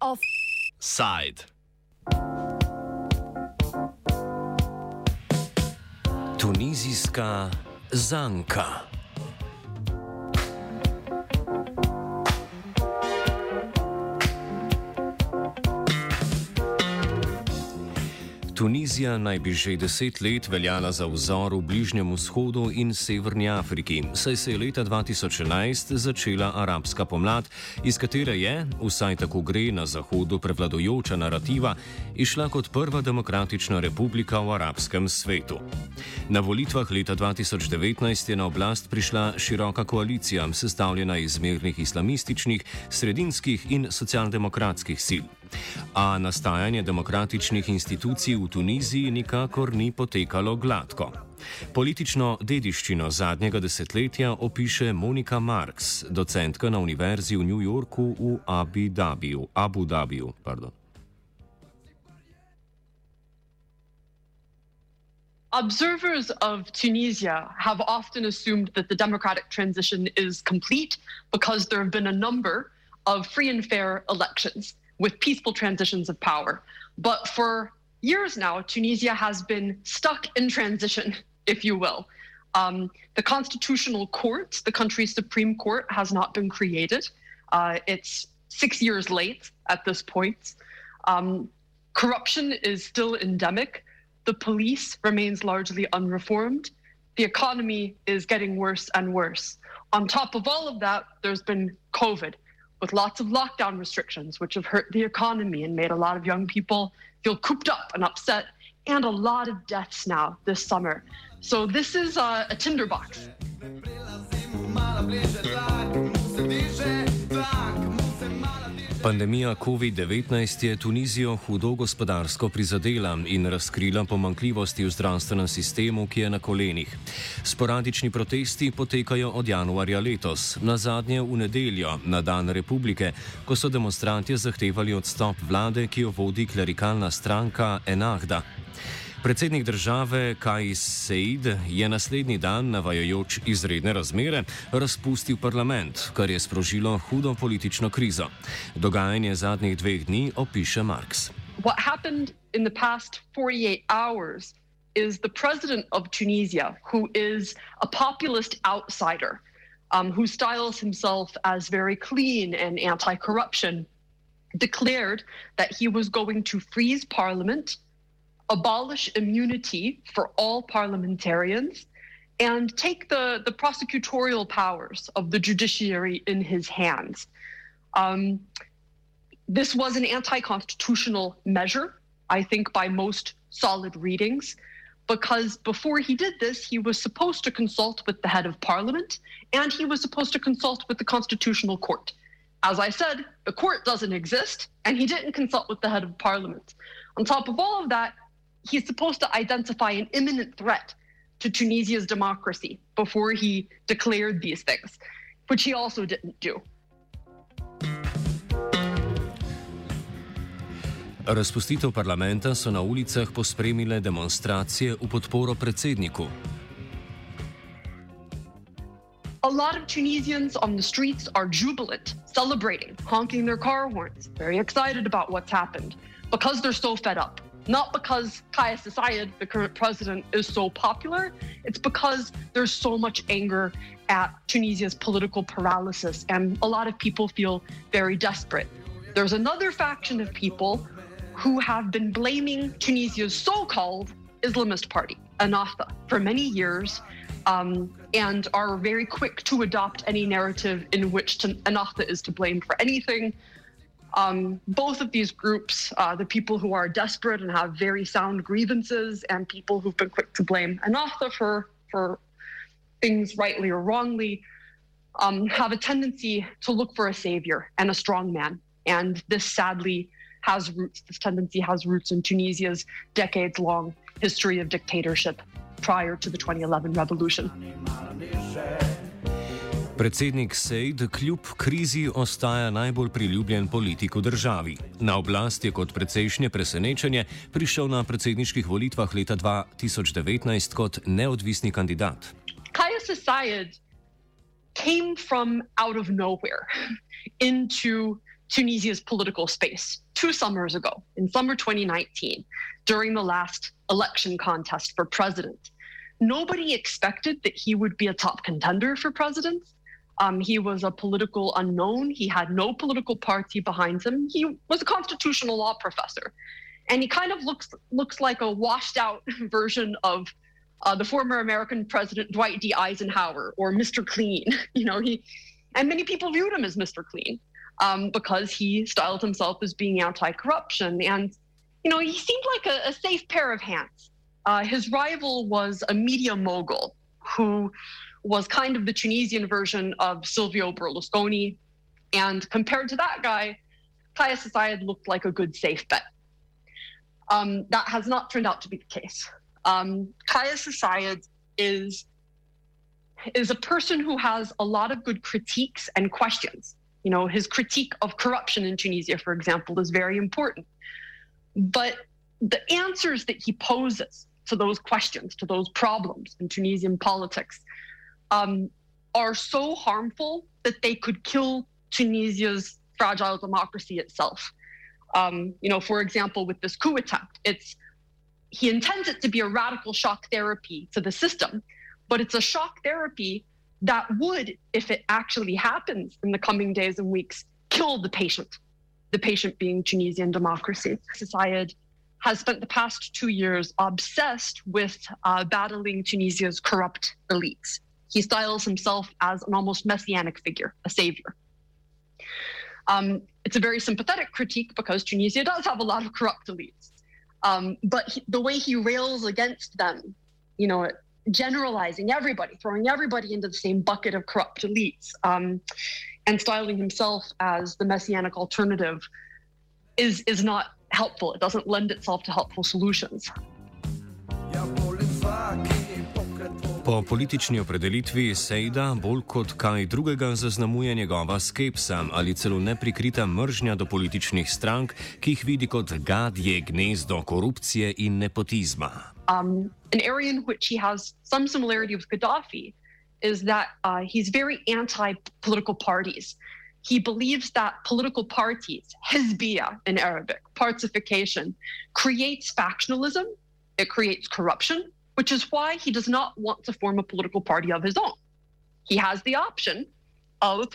Offside. Tunizijska zanka. Tunizija naj bi že deset let veljala za vzor v Bližnjem vzhodu in Severni Afriki, saj se je leta 2011 začela arabska pomlad, iz katere je, vsaj tako gre na zahodu prevladojoča narativa, išla kot prva demokratična republika v arabskem svetu. Na volitvah leta 2019 je na oblast prišla široka koalicija, sestavljena iz zmernih islamističnih, sredinskih in socialdemokratskih sil. A nastajanje demokratičnih institucij v Tuniziji nikakor ni potekalo gladko. Politično dediščino zadnjega desetletja opiše Monika Marks, docentka na Univerzi v New Yorku v Abu Dhabiju. Abu Dhabiju Observers of Tunisia have often assumed that the democratic transition is complete because there have been a number of free and fair elections. With peaceful transitions of power. But for years now, Tunisia has been stuck in transition, if you will. Um, the constitutional court, the country's Supreme Court, has not been created. Uh, it's six years late at this point. Um, corruption is still endemic. The police remains largely unreformed. The economy is getting worse and worse. On top of all of that, there's been COVID, with lots of lockdown restrictions, which have hurt the economy and made a lot of young people feel cooped up and upset, and a lot of deaths now this summer. So this is uh, a, a tinderbox. Pandemija COVID-19 je Tunizijo hudo gospodarsko prizadela in razkrila pomankljivosti v zdravstvenem sistemu, ki je na kolenih. Sporadični protesti potekajo od januarja letos, na zadnje v nedeljo, na dan republike, ko so demonstranti zahtevali odstop vlade, ki jo vodi klerikalna stranka Enahda. Predsednik države Kajs Seid je naslednji dan, navajajoč izredne razmere, razpustil parlament, kar je sprožilo hudo politično krizo. Dogajanje zadnjih dveh dni opiše Marx. What happened in the past 48 hours is the president of Tunisia, who is a populist outsider, um, who styles himself as very clean and anti corruption, declared that he was going to freeze parliament abolish immunity for all parliamentarians and take the, the prosecutorial powers of the judiciary in his hands. Um, this was an anti constitutional measure, I think, by most solid readings, because before he did this, he was supposed to consult with the head of parliament and he was supposed to consult with the constitutional court. As I said, the court doesn't exist, and he didn't consult with the head of parliament. On top of all of that, he's supposed to identify an imminent threat to Tunisia's democracy before he declared these things, which he also didn't do. Razpustitev parlamenta so na ulicah pospremile demonstracije v podporo predsedniku. A lot of Tunisians on the streets are jubilant, celebrating, honking their car horns, very excited about what's happened because they're so fed up. Not because Kais Saied, the current president, is so popular. It's because there's so much anger at Tunisia's political paralysis, and a lot of people feel very desperate. There's another faction of people who have been blaming Tunisia's so called Islamist party, Ennahda, for many years. Um, and are very quick to adopt any narrative in which to, Ennahda is to blame for anything, um, both of these groups, uh, the people who are desperate and have very sound grievances, and people who've been quick to blame Ennahda for for things rightly or wrongly, um, have a tendency to look for a savior and a strong man. And this sadly has roots. This tendency has roots in Tunisia's decades-long history of dictatorship prior to the 2011 revolution. Predsednik Sejd kljub krizi ostaja najbolj priljubljen politik v državi. Na oblast je kot precejšnje presenečenje prišel na predsedniških volitvah leta 2019 kot neodvisni kandidat. Kajus Sayed came from out of nowhere into Tunisia's political space two summers ago, in summer 2019, during the last election contest for president. Nobody expected that he would be a top contender for president. Um, he was a political unknown. He had no political party behind him. He was a constitutional law professor, and he kind of looks looks like a washed out version of uh, the former American President Dwight D. Eisenhower or Mr. Clean. You know, he and many people viewed him as Mr. Clean um, because he styled himself as being anti-corruption, and you know, he seemed like a, a safe pair of hands. Uh, his rival was a media mogul who was kind of the Tunisian version of Silvio Berlusconi. And compared to that guy, Kais Saied looked like a good safe bet. Um, that has not turned out to be the case. Um, Kais Saied is is a person who has a lot of good critiques and questions. You know, his critique of corruption in Tunisia, for example, is very important. But the answers that he poses to those questions, to those problems in Tunisian politics, um, are so harmful that they could kill Tunisia's fragile democracy itself. Um, you know, for example, with this coup attempt, it's he intends it to be a radical shock therapy to the system, but it's a shock therapy that would, if it actually happens in the coming days and weeks, kill the patient. The patient being Tunisian democracy. Saied has spent the past two years obsessed with uh, battling Tunisia's corrupt elites. He styles himself as an almost messianic figure, a savior. Um, it's a very sympathetic critique because Tunisia does have a lot of corrupt elites. Um, but he, the way he rails against them, you know, generalizing everybody, throwing everybody into the same bucket of corrupt elites, um, and styling himself as the messianic alternative is is not helpful. It doesn't lend itself to helpful solutions. Po politični opredelitvi Sejda bolj kot kaj drugega zaznamuje njegova skepsa ali celo neprikrita mržnja do političnih strank, ki jih vidi kot gadje gnezdo korupcije in nepotizma. Um, an area in which he has some similarity with Gaddafi is that uh, he's very anti political parties. He believes that political parties, Hizbiya in Arabic, partsification, creates factionalism, it creates corruption, which is why he does not want to form a political party of his own. He has the option of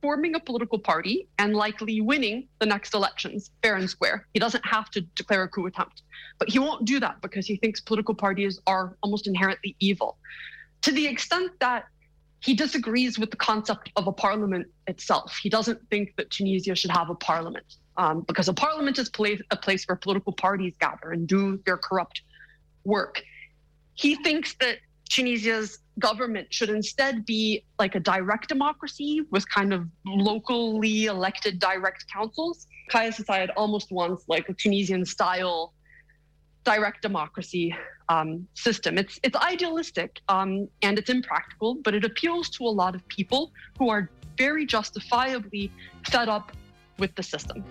forming a political party and likely winning the next elections fair and square. He doesn't have to declare a coup attempt, but he won't do that because he thinks political parties are almost inherently evil. To the extent that he disagrees with the concept of a parliament itself. He doesn't think that Tunisia should have a parliament um, because a parliament is place, a place where political parties gather and do their corrupt work. He thinks that Tunisia's government should instead be like a direct democracy with kind of locally elected direct councils. Kais Saied almost wants like a Tunisian style direct democracy um, system. It's it's idealistic um, and it's impractical, but it appeals to a lot of people who are very justifiably fed up with the system.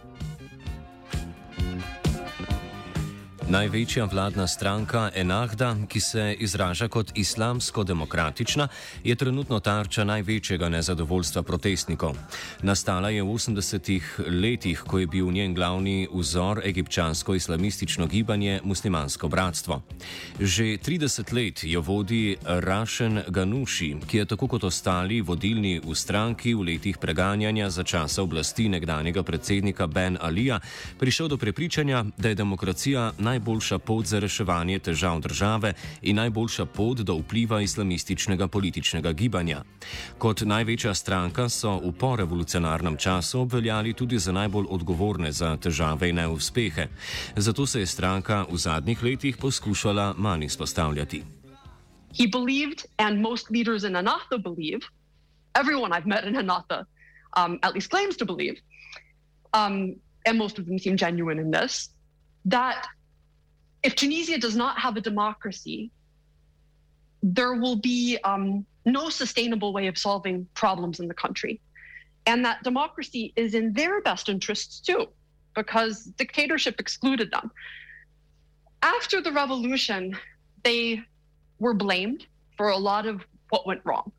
Največja vladna stranka Enahda, ki se izraža kot islamsko-demokratična, je trenutno tarča največjega nezadovoljstva protestnikov. Nastala je v 80-ih letih, ko je bil njen glavni vzor egipčansko-islamistično gibanje Muslimansko bratstvo. Že 30 let jo vodi Rašen Ganuši, ki je tako kot ostali vodilni v stranki v letih preganjanja za časa oblasti nekdanjega predsednika Ben Alija, prišel do prepričanja, da je demokracija najbolj najboljša pot za reševanje težav države in najboljša pot do vpliva islamističnega političnega gibanja. Kot največja stranka so v porevolucionarnem času obveljali tudi za najbolj odgovorne za težave in neuspehe. Zato se je stranka v zadnjih letih poskušala manj izpostavljati. He believed, and most leaders in Anatha believe, everyone I've met in Anatha um, at least claims to believe, um, and most of them seem genuine in this, that if Tunisia does not have a democracy, there will be um, no sustainable way of solving problems in the country. And that democracy is in their best interests too, because dictatorship excluded them. After the revolution, they were blamed for a lot of what went wrong.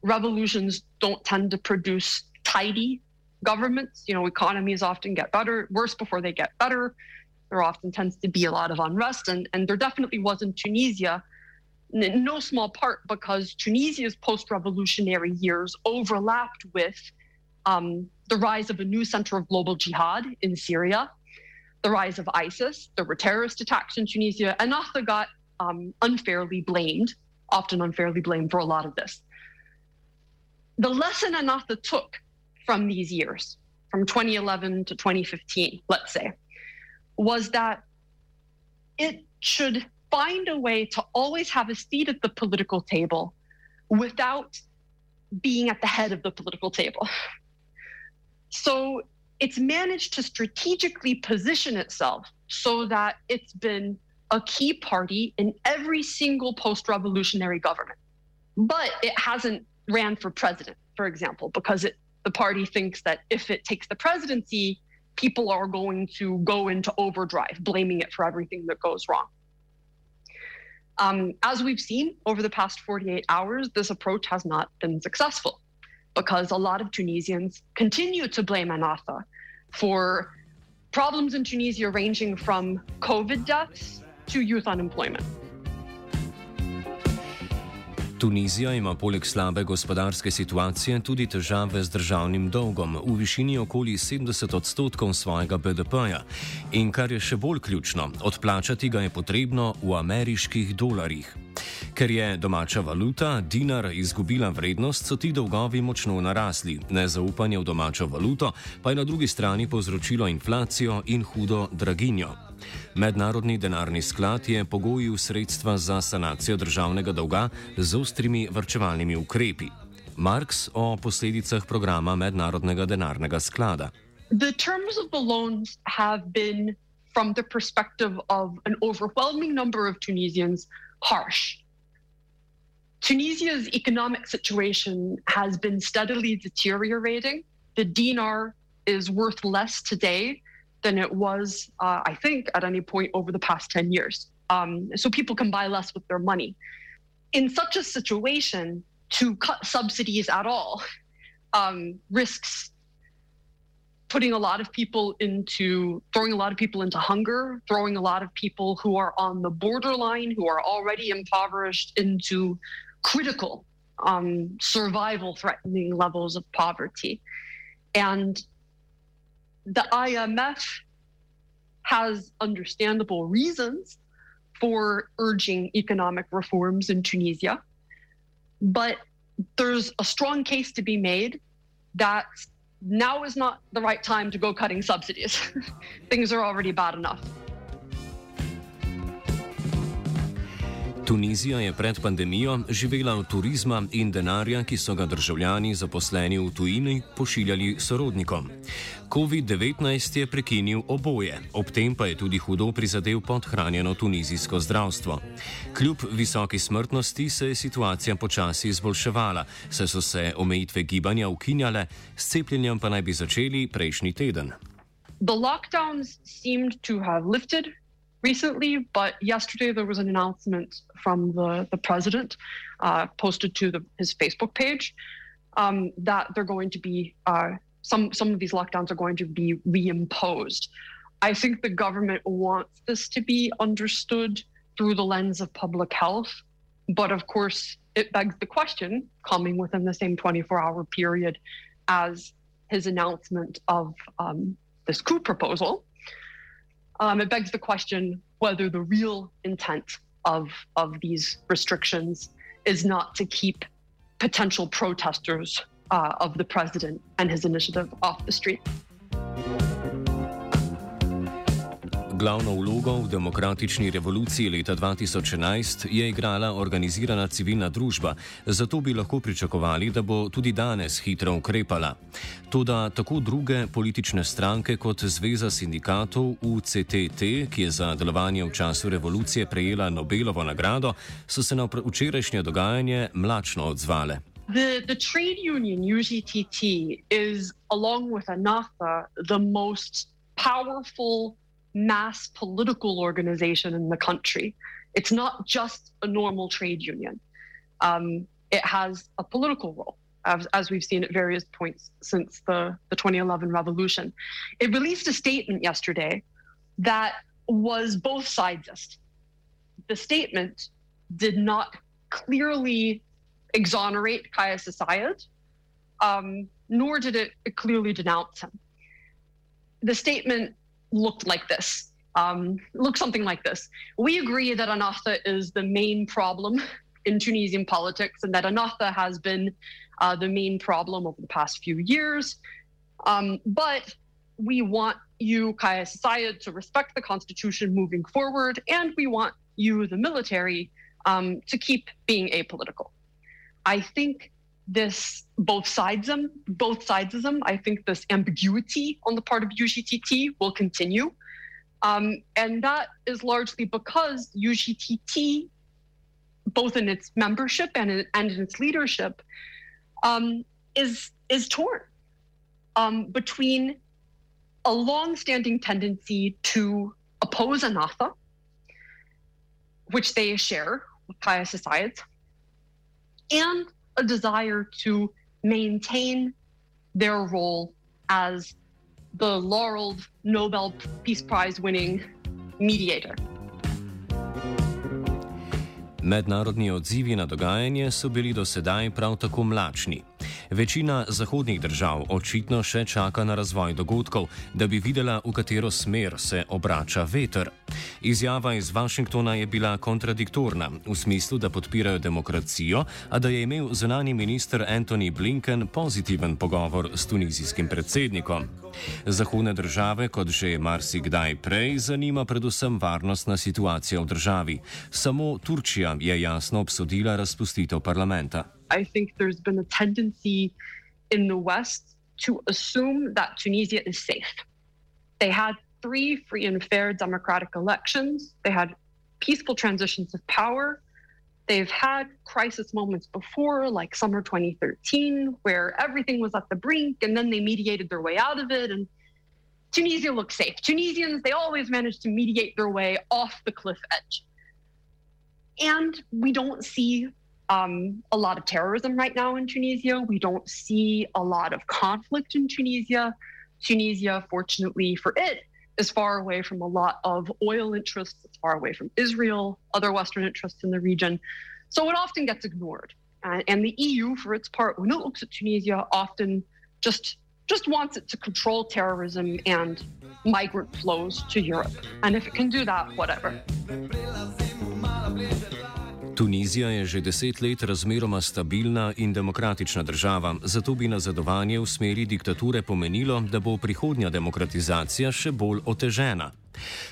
Revolutions don't tend to produce tidy governments. You know, economies often get better, worse before they get better. There often tends to be a lot of unrest, and, and there definitely was in Tunisia, in no small part because Tunisia's post revolutionary years overlapped with um, the rise of a new center of global jihad in Syria, the rise of ISIS. There were terrorist attacks in Tunisia. Ennahda got um, unfairly blamed, often unfairly blamed for a lot of this. The lesson Ennahda took from these years, from 2011 to 2015, let's say, was that it should find a way to always have a seat at the political table without being at the head of the political table. So it's managed to strategically position itself so that it's been a key party in every single post revolutionary government. But it hasn't ran for president, for example, because it, the party thinks that if it takes the presidency, people are going to go into overdrive, blaming it for everything that goes wrong. Um, as we've seen over the past 48 hours, this approach has not been successful because a lot of Tunisians continue to blame Ennahda for problems in Tunisia ranging from COVID deaths to youth unemployment. Tunizija ima poleg slabe gospodarske situacije tudi težave z državnim dolgom v višini okoli 70 odstotkov svojega BDP-ja. In kar je še bolj ključno, odplačati ga je potrebno v ameriških dolarjih. Ker je domača valuta, dinar, izgubila vrednost, so ti dolgovi močno narasli. Nezaupanje v domačo valuto pa je na drugi strani povzročilo inflacijo in hudo draginjo. Mednarodni denarni sklad je pogojil sredstva za sanacijo državnega dolga z ostrimi vrčevalnimi ukrepi. Marx o posledicah programa Mednarodnega denarnega sklada. The terms of the loans have been, from the perspective of an overwhelming number of Tunisians, harsh. Tunisia's economic situation has been steadily deteriorating. The dinar is worth less today than it was, uh, I think, at any point over the past 10 years. Um, so people can buy less with their money. In such a situation, to cut subsidies at all um, risks putting a lot of people into throwing a lot of people into hunger, throwing a lot of people who are on the borderline, who are already impoverished, into critical um, survival threatening levels of poverty. And the IMF has understandable reasons for urging economic reforms in Tunisia. But there's a strong case to be made that now is not the right time to go cutting subsidies. Things are already bad enough. Tunizija je pred pandemijo živela od turizma in denarja, ki so ga državljani zaposleni v tujini pošiljali sorodnikom. COVID-19 je prekinil oboje, ob tem pa je tudi hudo prizadel podhranjeno tunizijsko zdravstvo. Kljub visoki smrtnosti se je situacija počasi izboljševala, saj so se omejitve gibanja ukinjale, s cepljenjem pa naj bi začeli prejšnji teden. The lockdowns seemed to have lifted recently, but yesterday there was an announcement from the, the president uh, posted to the, his Facebook page um, that they're going to be, uh, some, some of these lockdowns are going to be reimposed. I think the government wants this to be understood through the lens of public health. But of course, it begs the question, coming within the same 24 hour period as his announcement of um, this coup proposal, um, it begs the question whether the real intent of, of these restrictions is not to keep potential protesters uh, of the president and his initiative off the street. Glavno vlogo v demokratični revoluciji leta 2011 je igrala organizirana civilna družba, zato bi lahko pričakovali, da bo tudi danes hitro ukrepala. Toda tako druge politične stranke kot Zveza sindikatov UCTT, ki je za delovanje v času revolucije prejela Nobelovo nagrado, so se na včerajšnje dogajanje mlačno odzvale. The, the trade union UGTT is, along with ANAFA, the most powerful mass political organization in the country. It's not just a normal trade union, um, it has a political role. As, as, we've seen at various points since the, the 2011 revolution. It released a statement yesterday that was both sidesist. The statement did not clearly exonerate Kais Assayed, um, nor did it clearly denounce him. The statement looked like this. Um, looked something like this. We agree that Ennahda is the main problem in Tunisian politics and that Ennahda has been uh, the main problem over the past few years. Um, but we want you, Kais Saied, to respect the constitution moving forward, and we want you, the military, um, to keep being apolitical. I think this both sides them, both sides of them. I think this ambiguity on the part of UGTT will continue. Um, and that is largely because UGTT, both in its membership and in, and in its leadership, um, is is torn um, between a long-standing tendency to oppose Ennahda, which they share with Kaya societies, and a desire to maintain their role as the laureled Nobel Peace Prize winning mediator. Mednarodni odzivi na dogajanje so bili do sedaj prav tako mlačni. Večina zahodnih držav očitno še čaka na razvoj dogodkov, da bi videla, v katero smer se obrača veter. Izjava iz Washingtona je bila kontradiktorna, v smislu, da podpirajo demokracijo, a da je imel zunani minister Antony Blinken pozitiven pogovor s tunizijskim predsednikom. Zahodne države, kot že marsikdaj prej, zanima predvsem varnostna situacija v državi. Samo Turčija je jasno obsodila razpustitev parlamenta. I think there's been a tendency in the West to assume that Tunisia is safe. They had three free and fair democratic elections, they had peaceful transitions of power. They've had crisis moments before, like summer 2013, where everything was at the brink and then they mediated their way out of it. And Tunisia looks safe. Tunisians, they always manage to mediate their way off the cliff edge. And we don't see um, a lot of terrorism right now in Tunisia. We don't see a lot of conflict in Tunisia. Tunisia, fortunately for it, is far away from a lot of oil interests. It's far away from Israel, other Western interests in the region. So it often gets ignored. Uh, and the EU, for its part, when it looks at Tunisia, often just just wants it to control terrorism and migrant flows to Europe. And if it can do that, whatever. Tunizija je že deset let razmeroma stabilna in demokratična država, zato bi nazadovanje v smeri diktature pomenilo, da bo prihodnja demokratizacija še bolj otežena.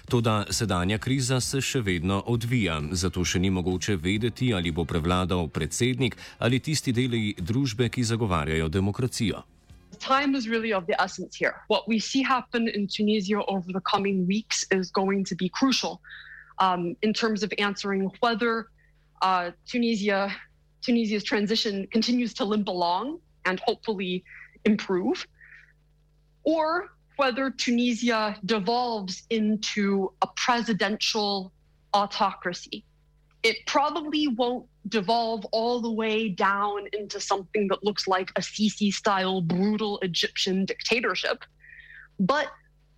Toda sedanja kriza se še vedno odvija, zato še ni mogoče vedeti, ali bo prevladal predsednik ali tisti deli družbe, ki zagovarjajo demokracijo. Time is really of the essence here. What we see happen in Tunisia over the coming weeks is going to be crucial um, in terms of answering whether uh, Tunisia, Tunisia's transition continues to limp along and hopefully improve, or whether Tunisia devolves into a presidential autocracy. It probably won't devolve all the way down into something that looks like a Sisi style brutal Egyptian dictatorship. But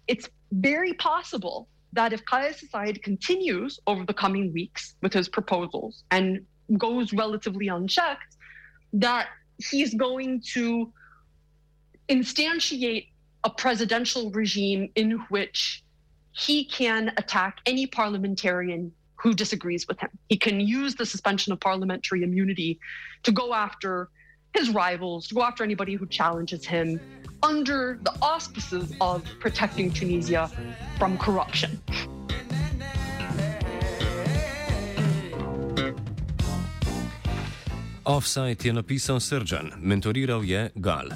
it's very possible that if Kais Saied continues over the coming weeks with his proposals and goes relatively unchecked, that he's going to instantiate a presidential regime in which he can attack any parliamentarian who disagrees with him. He can use the suspension of parliamentary immunity to go after his rivals, to go after anybody who challenges him under the auspices of protecting Tunisia from corruption. Offside je napisal Srđan, mentoriral je Gal.